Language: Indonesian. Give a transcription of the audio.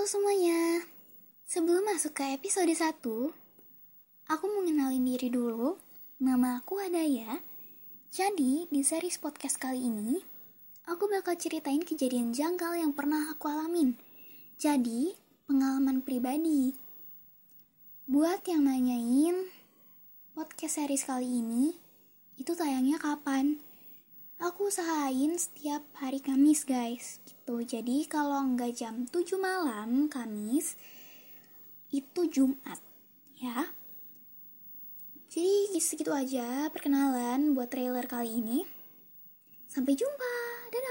Halo semuanya. Sebelum masuk ke episode 1, aku mau ngenalin diri dulu. Nama aku Adaya. Jadi, di series podcast kali ini, aku bakal ceritain kejadian janggal yang pernah aku alamin. Jadi, pengalaman pribadi. Buat yang nanyain, podcast series kali ini, itu tayangnya kapan? Aku usahain setiap hari Kamis guys gitu. Jadi kalau nggak jam 7 malam Kamis itu Jumat ya. Jadi segitu aja perkenalan buat trailer kali ini. Sampai jumpa. Dadah.